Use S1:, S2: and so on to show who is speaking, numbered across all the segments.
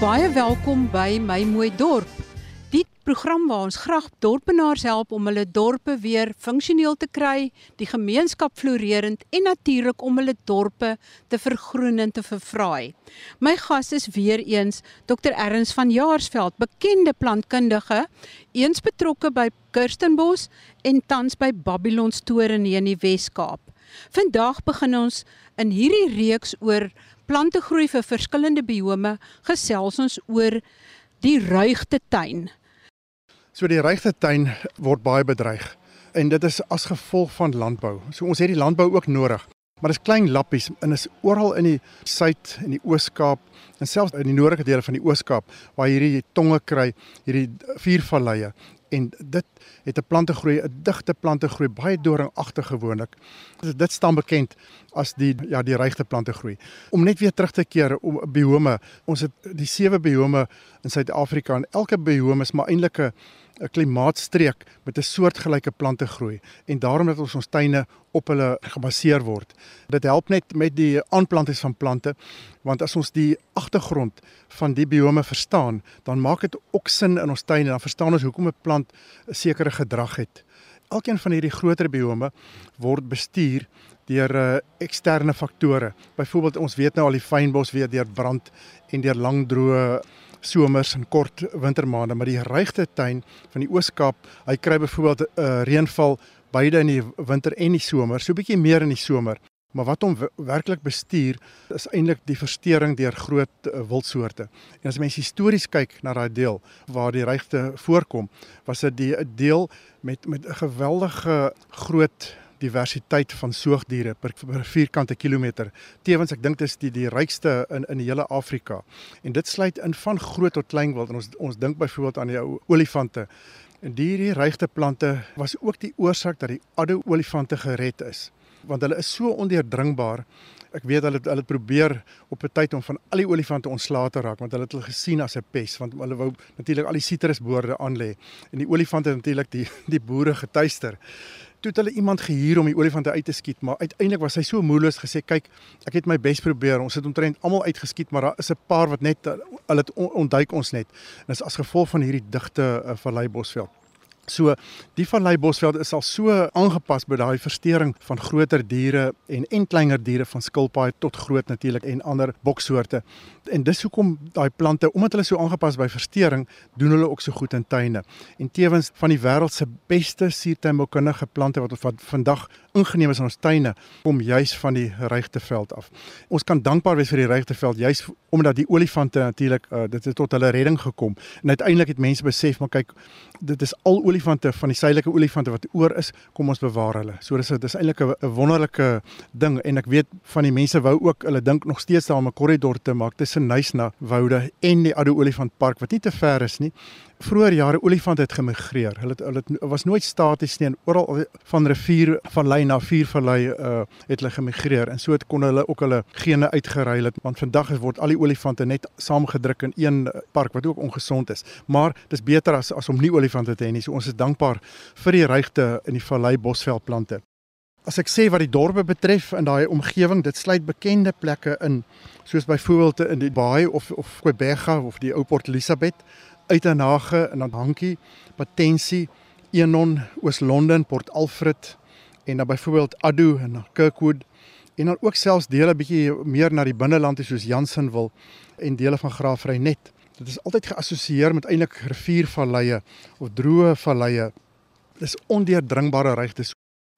S1: Baie welkom by My Mooi Dorp. Die program waar ons graag dorpenaars help om hulle dorpe weer funksioneel te kry, die gemeenskap floreerend en natuurlik om hulle dorpe te vergroen en te verfraai. My gas is weer eens Dr Erns van Jaarsveld, bekende plantkundige, eens betrokke by Kirstenbos en tans by Babylon Toren hier in die Wes-Kaap. Vandag begin ons in hierdie reeks oor plantegroei vir verskillende biome gesels ons oor die ruigte tuin.
S2: So die ruigte tuin word baie bedreig en dit is as gevolg van landbou. So ons het die landbou ook nodig. Maar dit is klein lappies en is oral in die suid en die Oos-Kaap en selfs in die noordelike dele van die Oos-Kaap waar hierdie tonge kry, hierdie vuurvalleie en dit het 'n plantegroei, 'n digte plantegroei, baie doringagtig gewoonlik. Dit staan bekend as die ja, die regte plantegroei. Om net weer terug te keer om biome. Ons het die sewe biome in Suid-Afrika en elke biome is maar eintlik 'n 'n klimaatstreek met 'n soortgelyke plante groei en daarom dat ons ons tuine op hulle gebaseer word. Dit help net met die aanplanting van plante want as ons die agtergrond van die biome verstaan, dan maak dit ook sin in ons tuine, dan verstaan ons hoekom 'n plant 'n sekere gedrag het. Elkeen van hierdie groter biome word bestuur deur uh, eksterne faktore. Byvoorbeeld ons weet nou al die fynbos weer deur brand en deur lang droë somers en kort wintermaande, maar die regte tuin van die Oos-Kaap, hy kry byvoorbeeld 'n uh, eh, reënval beide in die winter en die somer, so 'n bietjie meer in die somer. Maar wat hom werklik bestuur is eintlik die verstoring deur groot uh, wildsoorte. En as mens histories kyk na daai deel waar die regte voorkom, was dit die deel met met 'n geweldige groot diversiteit van soogdiere per, per vierkante kilometer. Tewens ek dink dit is die die rykste in in die hele Afrika. En dit sluit in van groot tot klein wild en ons ons dink byvoorbeeld aan die olifante. En hierdie rygte plante was ook die oorsaak dat die adde olifante gered is want hulle is so ondeurdringbaar. Ek weet hulle hulle probeer op 'n tyd om van al die olifante ontslae te raak want hulle het hulle gesien as 'n pes want hulle wou natuurlik al die sitrusboorde aan lê en die olifante natuurlik die die boere getuister toe het hulle iemand gehuur om die olifante uit te skiet, maar uiteindelik was hy so moedeloos gesê, kyk, ek het my bes probeer. Ons het omtrent almal uitgeskiet, maar daar is 'n paar wat net hulle ontduik ons net. En dis as gevolg van hierdie digte uh, vallei bosveld. So die vallei bosveld is al so aangepas by daai verstoring van groter diere en en kleiner diere van skilpaaie tot groot natuurlik en ander boksoorte. En dis hoekom daai plante omdat hulle so aangepas by verstoring, doen hulle ook so goed in tuine. En tevens van die wêreld se beste suurtuinboukundige plante wat ons vandag ingeneem is in ons tuine, kom juis van die Rygteveld af. Ons kan dankbaar wees vir die Rygteveld juis omdat die olifante natuurlik uh, dit het tot hulle redding gekom. En uiteindelik het mense besef maar kyk, dit is al olifante van die suidelike olifante wat oor is, kom ons bewaar hulle. So dis dis eintlik 'n wonderlike ding en ek weet van die mense wou ook hulle dink nog steeds daar om 'n korridor te maak tussen Nysna woude en die Addo Olifantpark wat nie te ver is nie vroeër jare olifante het gemigreer. Hulle het hulle was nooit staties nie en oral van rivier van lei na vuurvallei uh het hulle gemigreer en so het kon hulle ook hulle gene uitgeruil het want vandag word al die olifante net saamgedruk in een uh, park wat ook ongesond is. Maar dis beter as as om nie olifante te hê nie. So ons is dankbaar vir die rygte in die vallei bosveldplante. As ek sê wat die dorpe betref in daai omgewing, dit sluit bekende plekke in soos byvoorbeeld in die Baai of of Quebega of die ou Port Elizabeth Uitenhage en dan Hankie, Patensie, Enon, Oos-London, Port Alfred en dan byvoorbeeld Addo en Kirkwood en dan ook selfs dele bietjie meer na die binneland soos Jansenwil en dele van Graafry net. Dit is altyd geassosieer met eintlik riviervalleie of droë valleie. Dis ondeurdringbare rygte.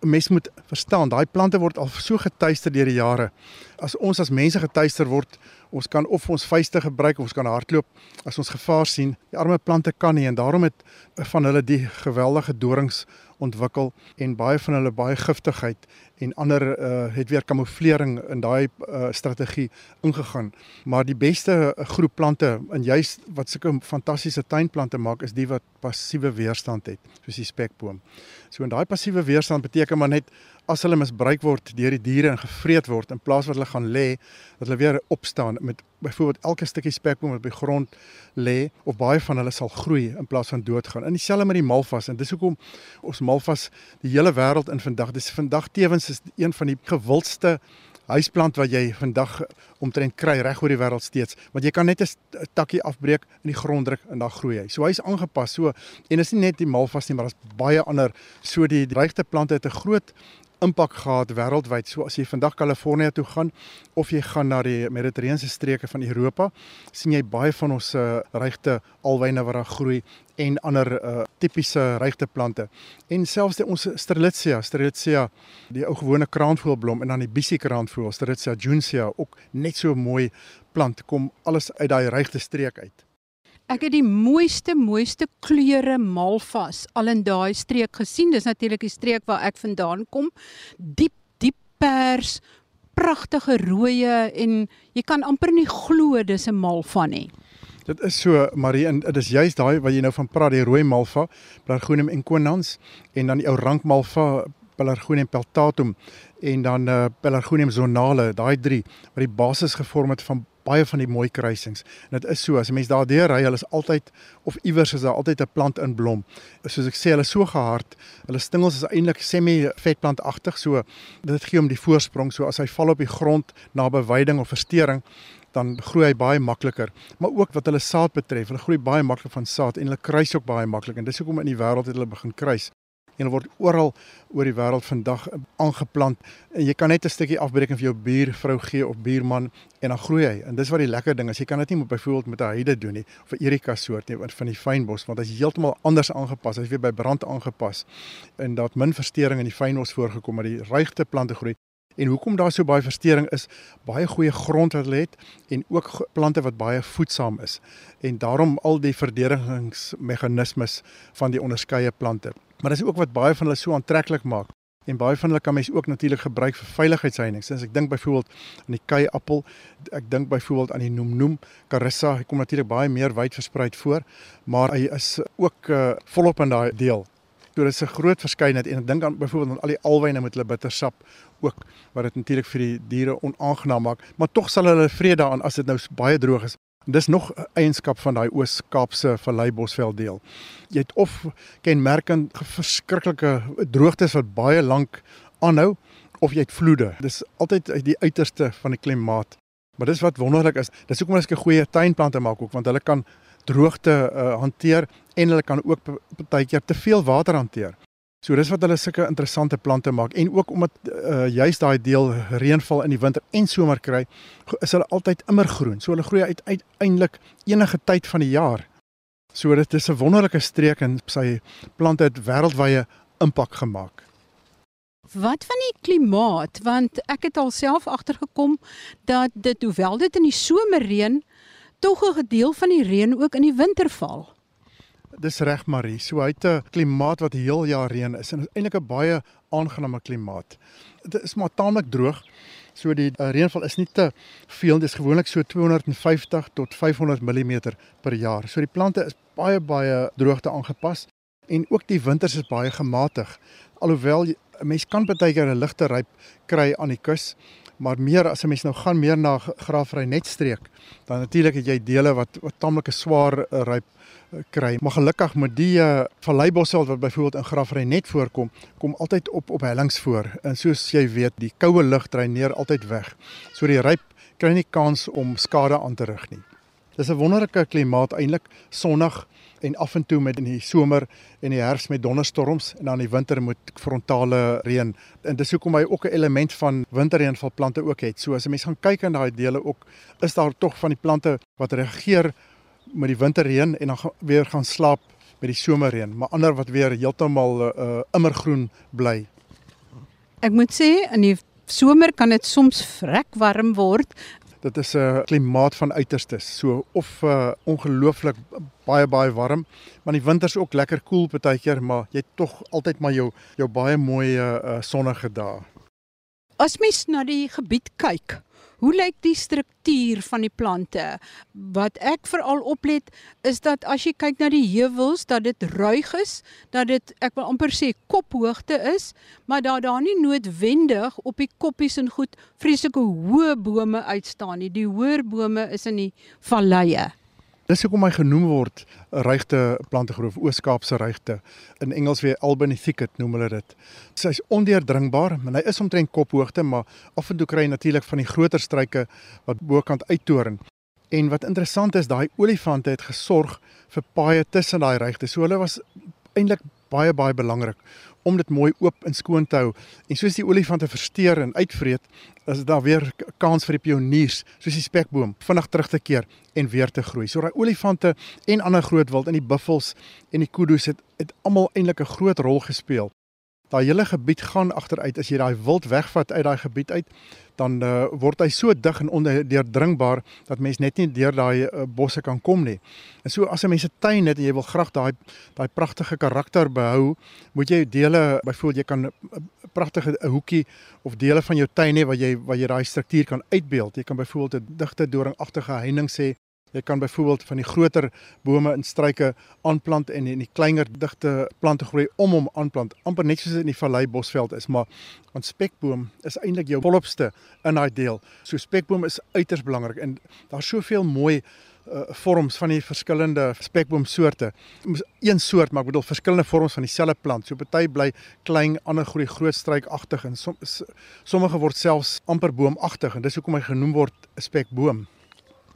S2: 'n Mens moet verstaan, daai plante word al so getuister deur die jare. As ons as mense getuister word, ons kan of ons vuiste gebruik of ons kan hardloop as ons gevaar sien. Die arme plante kan nie en daarom het van hulle die geweldige dorings ontwikkel en baie van hulle baie giftigheid en ander uh, het weer kamouflering in daai uh, strategie ingegaan. Maar die beste groep plante en juist wat sulke fantastiese tuinplante maak is die wat passiewe weerstand het, soos die spekboom. So en daai passiewe weerstand beteken maar net as hulle misbruik word deur die diere en gevreet word in plaas wat hulle gaan lê dat hulle weer opstaan met byvoorbeeld elke stukkie spekboom wat op die grond lê of baie van hulle sal groei in plaas van doodgaan. In dieselfde met die malvas en dis hoekom ons malvas die hele wêreld in vandag dis vandag tewens is een van die gewildste huisplant wat jy vandag omtrent kry reg oor die wêreld steeds, want jy kan net 'n takkie afbreek in die grond druk en dan groei hy. So hy's aangepas. So en is nie net die malvas nie, maar daar's baie ander. So die dreigde plante het 'n groot impak gehad wêreldwyd. So as jy vandag Kalifornië toe gaan of jy gaan na die Mediterrane streke van Europa, sien jy baie van ons uh, regte alwyne wat daar groei en ander uh, tipiese regte plante. En selfs die ons Strelitzia, Strelitzia, die ou gewone kraanvoelblom en dan die Bissie kraanvoel, Strelitzia juncea ook net so mooi plant kom alles uit daai regte streek uit.
S1: Ek het die mooiste mooiste kleure malvas al in daai streek gesien. Dis natuurlik die streek waar ek vandaan kom. Diep diep pers, pragtige rooie en jy kan amper nie glo dis 'n malva nie.
S2: Dit is so Marie en dit is juist daai wat jy nou van praat die rooi malva, Pelargonium inquinans en dan die ou rank malva Pelargonium peltatum en dan uh, Pelargonium zonale, daai drie wat die basis gevorm het van baie van die mooi kruisings. En dit is so as 'n mens daardeur ry, hulle is altyd of iewers is daar altyd 'n plant in blom. Soos ek sê, hulle is so gehard. Hulle stingels is eintlik semi-vetplantagtig, so dit gee hom die voorsprong. So as hy val op die grond na bewyding of verstoring, dan groei hy baie makliker. Maar ook wat hulle saad betref, hulle groei baie maklik van saad en hulle kruis ook baie maklik. En dis hoekom in die wêreld het hulle begin kruis en word oral oor die wêreld vandag aangeplant en jy kan net 'n stukkie afbreek en vir jou buurvrou gee of buurman en dan groei hy. En dis wat die lekker ding is. Jy kan dit nie met byvoorbeeld met 'n heide doen nie of 'n erika soort nie van die fynbos want dit is heeltemal anders aangepas. Hy's weer by brand aangepas. En daar't min verstoring in die fynbos voorgekom maar die ruigte plante groei. En hoekom daar so baie verstoring is, baie goeie grond wat hulle het en ook plante wat baie voedsaam is. En daarom al die verdedigingsmeganismes van die onderskeie plante. Maar dis ook wat baie van hulle so aantreklik maak. En baie van hulle kan mens ook natuurlik gebruik vir veiligheidsheining. Sins ek dink byvoorbeeld aan die kei appel, ek dink byvoorbeeld aan die noemnoem carissa, hy kom natuurlik baie meer wyd versprei voor, maar hy is ook uh, volop in daai deel. So dis 'n groot verskeidenheid en ek dink aan byvoorbeeld aan al die alwyne met hulle bittersap ook wat dit natuurlik vir die diere onaangenaam maak, maar tog sal hulle vrede daaraan as dit nou baie droog is. Dis nog 'n eienskap van daai Oos-Kaapse Vallei Bosveld deel. Jy het of kenmerkend verskriklike droogtes wat baie lank aanhou of jy het vloede. Dis altyd die uiterste van die klimaat. Maar dis wat wonderlik is. Dis hoekom ek 'n goeie tuinplante maak ook want hulle kan droogte uh, hanteer en hulle kan ook partykeer te veel water hanteer. So dis wat hulle sulke interessante plante maak en ook omdat uh, juist daai deel reënval in die winter en somer kry, is hulle altyd immergroen. So hulle groei uiteindelik enige tyd van die jaar. So dit is 'n wonderlike streek en sy plante het wêreldwye impak gemaak.
S1: Wat van die klimaat want ek het alself agtergekom dat dit hoewel dit in die somer reën, tog 'n gedeel van die reën ook in die winter val.
S2: Dis reg Marie. So hy het 'n klimaat wat heel jaar reën is en eintlik 'n baie aangename klimaat. Dit is maar taamlik droog. So die uh, reënval is nie te veel, dit is gewoonlik so 250 tot 500 mm per jaar. So die plante is baie baie droogte aangepas en ook die winters is baie gematig. Alhoewel 'n mens kan baie keer 'n ligte ryp kry aan die kus, maar meer as 'n mens nou gaan meer na graafry netstreek, dan natuurlik het jy dele wat wat taamlik 'n swaar uh, ryp kry. Maar gelukkig met die uh, valleibosse wat byvoorbeeld in Graafry net voorkom, kom altyd op op hellings voor. En soos jy weet, die koue lug dreineer altyd weg. So die ryp kry nie kans om skade aan te rig nie. Dis 'n wonderlike klimaat eintlik, sonnig en af en toe met in die somer en die herfs met donderstorms en dan in die winter met frontale reën. En dis hoekom hy ook 'n element van winterreënvalplante ook het. So as 'n mens gaan kyk in daai dele ook, is daar tog van die plante wat reageer met die winterreën en dan weer gaan slaap met die somerreën, maar ander wat weer heeltemal uh immergroen bly.
S1: Ek moet sê in die somer kan dit soms vrek warm word.
S2: Dit is 'n uh, klimaat van uiterstes, so of uh ongelooflik baie baie warm, maar die winters ook lekker koel cool partykeer, maar jy tog altyd maar jou jou baie mooi uh sonnige dae.
S1: As mens na die gebied kyk, Hoe lyk die struktuur van die plante? Wat ek veral oplet is dat as jy kyk na die heuwels dat dit ruig is, dat dit ek wil amper sê kophoogte is, maar daar daar nie noodwendig op die koppies en goed vreeslike hoë bome uitstaan nie. Die hoër bome is in die valleie.
S2: Dis hoekom hy genoem word regte plantegroef, Oos-Kaapse regte. In Engels weer Albany thicket noem hulle dit. Sy's ondeurdringbaar, maar hy is omtrent kophoogte, maar af en toe kry jy natuurlik van die groter struike wat bokant uittoren. En wat interessant is, daai olifante het gesorg vir paaie tussen daai regte. So hulle was eintlik baie baie belangrik om dit mooi oop en skoon te hou. En soos die olifante versteur en uitvreet, is daar weer kans vir die pioniers, soos die spekboom, vinnig terug te keer en weer te groei. So daai olifante en ander groot wild in die buffels en die kudu's het het almal eintlik 'n groot rol gespeel daai hele gebied gaan agteruit as jy daai wild wegvat uit daai gebied uit dan uh, word hy so dig en ondeurdringbaar dat mens net nie deur daai uh, bosse kan kom nie. En so as 'n mens 'n tuin het en jy wil graag daai daai pragtige karakter behou, moet jy dele byvoorbeeld jy kan 'n uh, pragtige hoekie of dele van jou tuin hê waar jy waar jy daai struktuur kan uitbeeld. Jy kan byvoorbeeld 'n digte doringagtige heining sê Jy kan byvoorbeeld van die groter bome en struike aanplant en in die kleiner digte plante groei om hom aanplant. amper net soos in die vallei bosveld is, maar 'n spekboom is eintlik jou volopste in daai deel. So spekboom is uiters belangrik en daar's soveel mooi uh vorms van die verskillende spekboomsoorte. Een soort, maar ek bedoel verskillende vorms van dieselfde plant. So party bly klein, ander groei groot struikagtig en som, sommige word selfs amper boomagtig en dis hoekom hy genoem word spekboom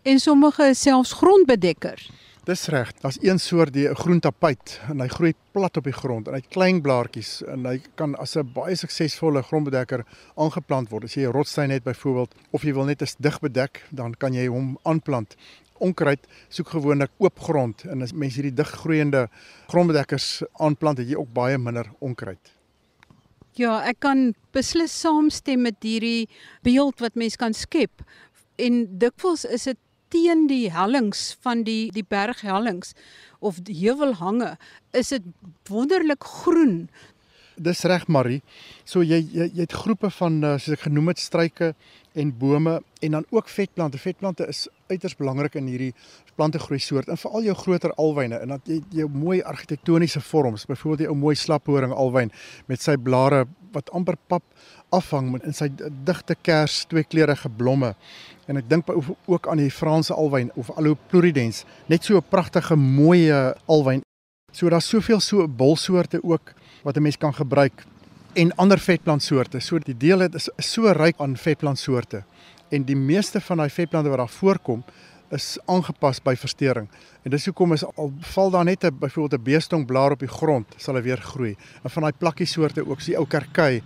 S1: en sommige selfs grondbedekkers.
S2: Dis reg. Daar's een soort die groen tapuit en hy groei plat op die grond en hy het klein blaartjies en hy kan as 'n baie suksesvolle grondbedekker aangeplant word. As jy 'n rotssteen het byvoorbeeld of jy wil net 'n dig bedek, dan kan jy hom aanplant. Onkruid soek gewoonlik oop grond en as mense hierdie dig groeiende grondbedekkers aanplant, het jy ook baie minder onkruid.
S1: Ja, ek kan beslis saamstem met hierdie beeld wat mens kan skep. En dikwels is dit teen die hellings van die die berghellings of die heuwelhange is dit wonderlik groen.
S2: Dis reg Marie. So jy jy, jy het groepe van eh, soos ek genoem het struike en bome en dan ook vetplante. Vetplante is uiters belangrik in hierdie plantegroei soort en veral jou groter alwyne en dat jy jou mooi argitektoniese vorms, byvoorbeeld die ou mooi slaphoring alwyn met sy blare wat amper pap afhang met in sy digte kers tweekleurige blomme. En ek dink ook aan die Franse alwyn of Aloplurидens, net so 'n pragtige mooi alwyn. So daar's soveel so bolsoorte ook wat 'n mens kan gebruik en ander vetplantsoorte. So die deel het is so ryk aan vetplantsoorte en die meeste van daai vetplante wat daar voorkom is aangepas by verstoring. En dis hoekom is al val daar net 'n byvoorbeeld 'n beestong blaar op die grond, sal hy weer groei. En van daai plakkie soorte ook, so die ou kerkei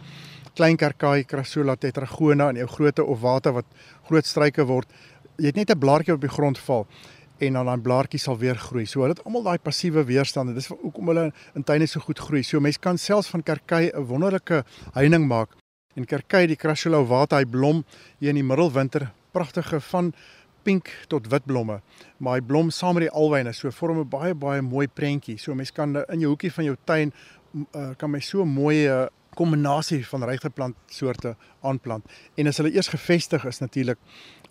S2: klein kerkaai Crassula tetragona en jou groote of water wat groot struike word, jy het net 'n blaartjie op die grond val en dan daai blaartjie sal weer groei. So het almal daai passiewe weerstand en dis hoekom hulle in tuine so goed groei. So mense kan selfs van kerkei 'n wonderlike heining maak. En kerkei die Crassula water hy blom hier in die middelwinter, pragtige van pink tot wit blomme. Maar hy blom saam met die alwyne, so vorm 'n baie baie mooi prentjie. So mense kan in jou hoekie van jou tuin uh, kan my so mooi uh, kombinasie van regte plantsoorte aanplant. En as hulle eers gevestig is natuurlik,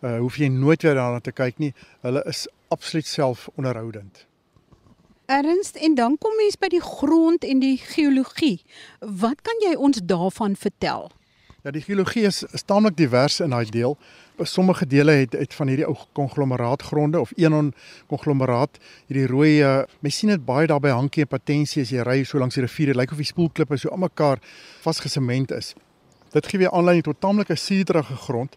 S2: uh, hoef jy nooit weer daarna te kyk nie. Hulle is absoluut selfonderhoudend.
S1: Ernst, en dan kom mens by die grond en die geologie. Wat kan jy ons daarvan vertel?
S2: Ja, die geologie is, is taamlik divers in daai deel. Sommige dele het het van hierdie ou konglomeraatgronde of eenon konglomeraat, hierdie rooi uh, mens sien dit baie daar by Hankie en Patensie as jy ry so langs die rivier, dit lyk of die spoelklippe so almekaar vasgesement is. Dit gee weer aanleiding tot taamlike suurige grond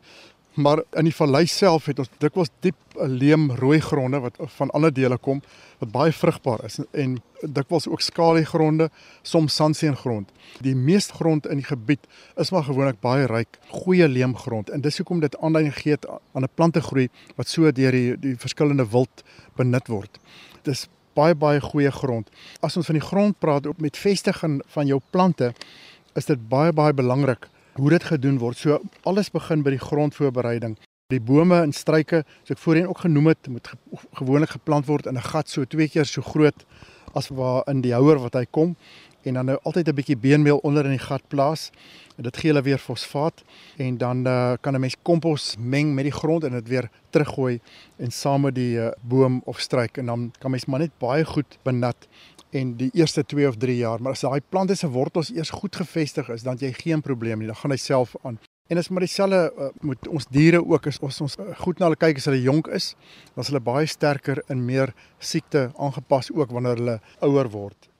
S2: Maar in die vallei self het ons dikwels diep leem rooi gronde wat van ander dele kom wat baie vrugbaar is en dikwels ook skalie gronde, soms sandseengrond. Die meeste grond in die gebied is maar gewoonlik baie ryk, goeie leemgrond en dis hoekom dit aanleiding gee aan 'n plantegroei wat so deur die die verskillende wild benut word. Dis baie baie goeie grond. As ons van die grond praat op met vestiging van jou plante, is dit baie baie belangrik hoe dit gedoen word. So alles begin by die grondvoorbereiding. Die bome en struike, soos ek voorheen ook genoem het, moet ge gewoonlik geplant word in 'n gat so twee keer so groot as waar in die houer wat hy kom en dan nou altyd 'n bietjie beenmeel onder in die gat plaas. En dit gee hulle weer fosfaat en dan uh, kan 'n mens kompos meng met die grond en dit weer teruggooi en saam met die uh, boom of struik en dan kan mens maar net baie goed benat en die eerste 2 of 3 jaar, maar as daai plante se wortels eers goed gevestig is, dan jy geen probleem nie, dan gaan hy self aan. En as maar dieselfde uh, moet ons diere ook as ons ons goed na hulle kyk as hulle jonk is, dan is hulle baie sterker en meer siekte aangepas ook wanneer hulle ouer word.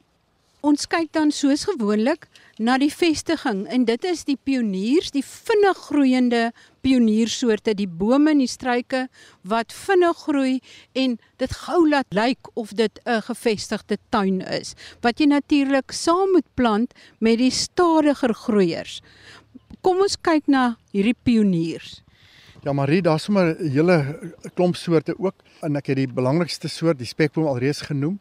S1: Ons kyk dan soos gewoonlik na die vestiging en dit is die pioniers, die vinnig groeiende pioniersoorte, die bome en die struike wat vinnig groei en dit gou laat lyk of dit 'n gevestigde tuin is wat jy natuurlik saam moet plant met die stadiger groeiers. Kom ons kyk na hierdie pioniers.
S2: Ja Marie, daar's sommer 'n hele klomp soorte ook en ek het die belangrikste soort, die spekboom alreeds genoem.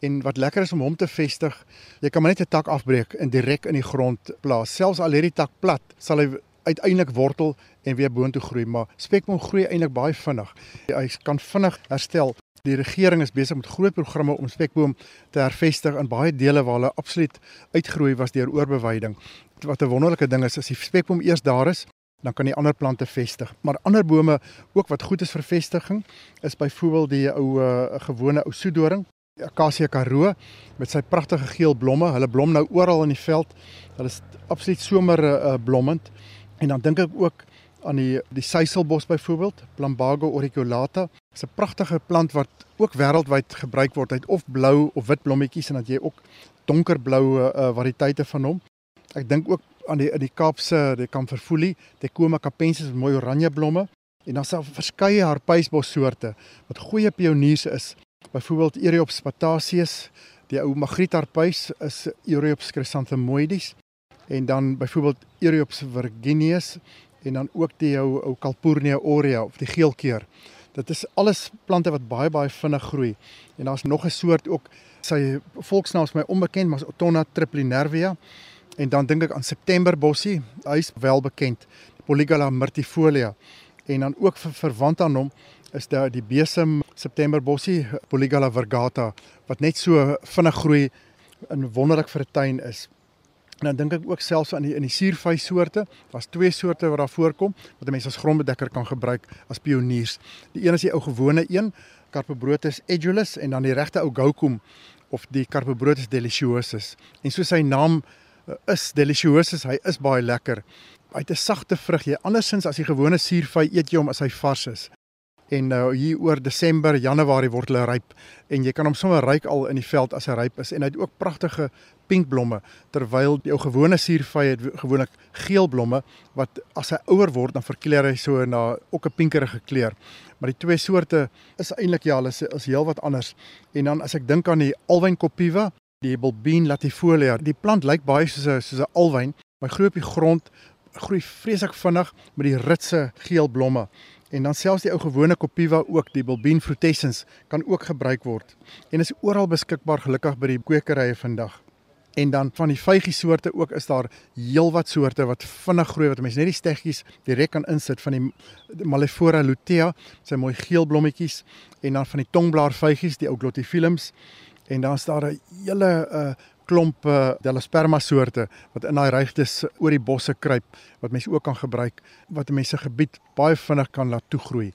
S2: En wat lekker is om hom te vestig, jy kan maar net 'n tak afbreek en direk in die grond plaas. Selfs al lê die tak plat, sal hy uiteindelik wortel en weer boontoe groei, maar spekboom groei eintlik baie vinnig. Hy kan vinnig herstel. Die regering is besig met groot programme om spekboom te hervestig in baie dele waar hulle absoluut uitgroei was deur oorbeweiding. Wat 'n wonderlike ding is as die spekboom eers daar is, dan kan die ander plante vestig. Maar ander bome ook wat goed is vir vestiging is byvoorbeeld die ou uh, gewone ou soedoring, Acacia karoo met sy pragtige geel blomme. Hulle blom nou oral in die veld. Hulle is absoluut somer uh, blommend. En dan dink ek ook aan die die seiselbos byvoorbeeld, Plumbago auriculata. Dit is 'n pragtige plant wat ook wêreldwyd gebruik word. Hy het of blou of wit blommetjies en dan jy ook donkerbloue uh, variëteite van hom. Ek dink ook aan die in die Kaapse, die Kamferfoelie, Tecoma capensis met mooi oranje blomme en dan self verskeie harpuisbos soorte wat goeie pioniers is. Byvoorbeeld Eriops spataceus, die ou magrietharpuis is Eriops chrysanthemoides en dan byvoorbeeld Eriops virgineus en dan ook die ou ou Calpurnia aurea of die geelkeer. Dit is alles plante wat baie baie vinnig groei. En daar's nog 'n soort ook sy volksnaam is my onbekend, maar Otonna triplinervia. En dan dink ek aan Septemberbossie, hy's wel bekend, Polygala myrtifolia. En dan ook ver, verwant aan hom is daar die besem Septemberbossie, Polygala virgata wat net so vinnig groei en wonderlik vir 'n tuin is. En dan dink ek ook selfs aan die in die suurvy soorte. Daar's twee soorte wat daar voorkom wat 'n mens as grondbedekker kan gebruik as pioniers. Die een is die ou gewone een, Carpobrotus edulis en dan die regte ou Goukum of die Carpobrotus deliciosus. En so sy naam eh, is deliciosus, hy is baie lekker. Hy het 'n sagte vrug. Jy andersins as die gewone suurvy eet jy hom as hy vars is en nou hier oor Desember, Januarie word hulle ryp en jy kan hom sommer ryk al in die veld as hy ryp is en hy het ook pragtige pink blomme terwyl jou gewone suurvy het gewoonlik geel blomme wat as hy ouer word dan verkleur hy so na ook 'n pinkerige kleur. Maar die twee soorte is eintlik ja, hulle is, is heel wat anders. En dan as ek dink aan die alwyn copiva, die bulbine latifolia, die plant lyk baie soos 'n soos 'n alwyn, maar groei op die grond, groei vreeslik vinnig met die ritse geel blomme. En dan selfs die ou gewone Copiva ook die Bulbine frutescens kan ook gebruik word. En is oral beskikbaar gelukkig by die kwekerye vandag. En dan van die vygie soorte ook is daar heelwat soorte wat vinnig groei wat mense net die steggies direk kan insit van die Malefora lutea, sy mooi geel blommetjies en dan van die tongblaar vygies, die ou Glotiphyllums en dan is daar 'n hele uh, klomp uh, Delasperma soorte wat in daai rygtes oor die bosse kruip wat mense ook kan gebruik wat mense gebied baie vinnig kan laat toegroei.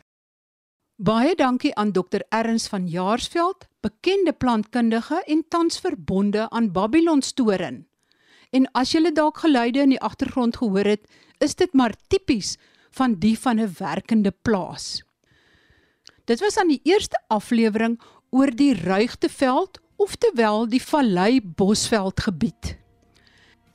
S1: Baie dankie aan Dr Erns van Jaarsveld, bekende plantkundige en tans verbonde aan Babylon Storen. En as jy dalk geluide in die agtergrond gehoor het, is dit maar tipies van die van 'n werkende plaas. Dit was aan die eerste aflewering oor die Ruigteveld oftewel die Vallei Bosveld gebied.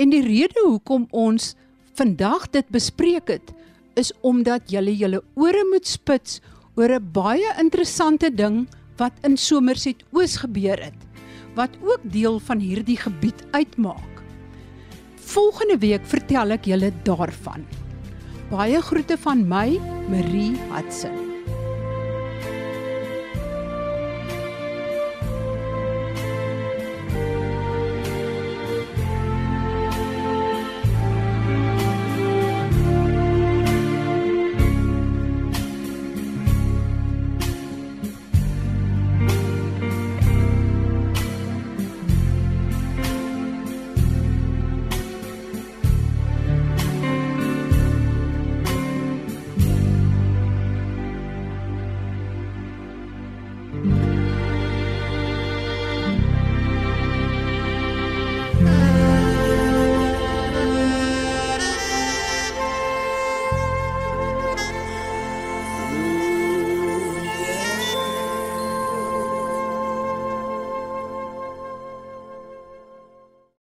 S1: En die rede hoekom ons vandag dit bespreek het, is omdat julle julle ore moet spits oor 'n baie interessante ding wat in Somerset Oos gebeur het, wat ook deel van hierdie gebied uitmaak. Volgende week vertel ek julle daarvan. Baie groete van my, Marie Hudson.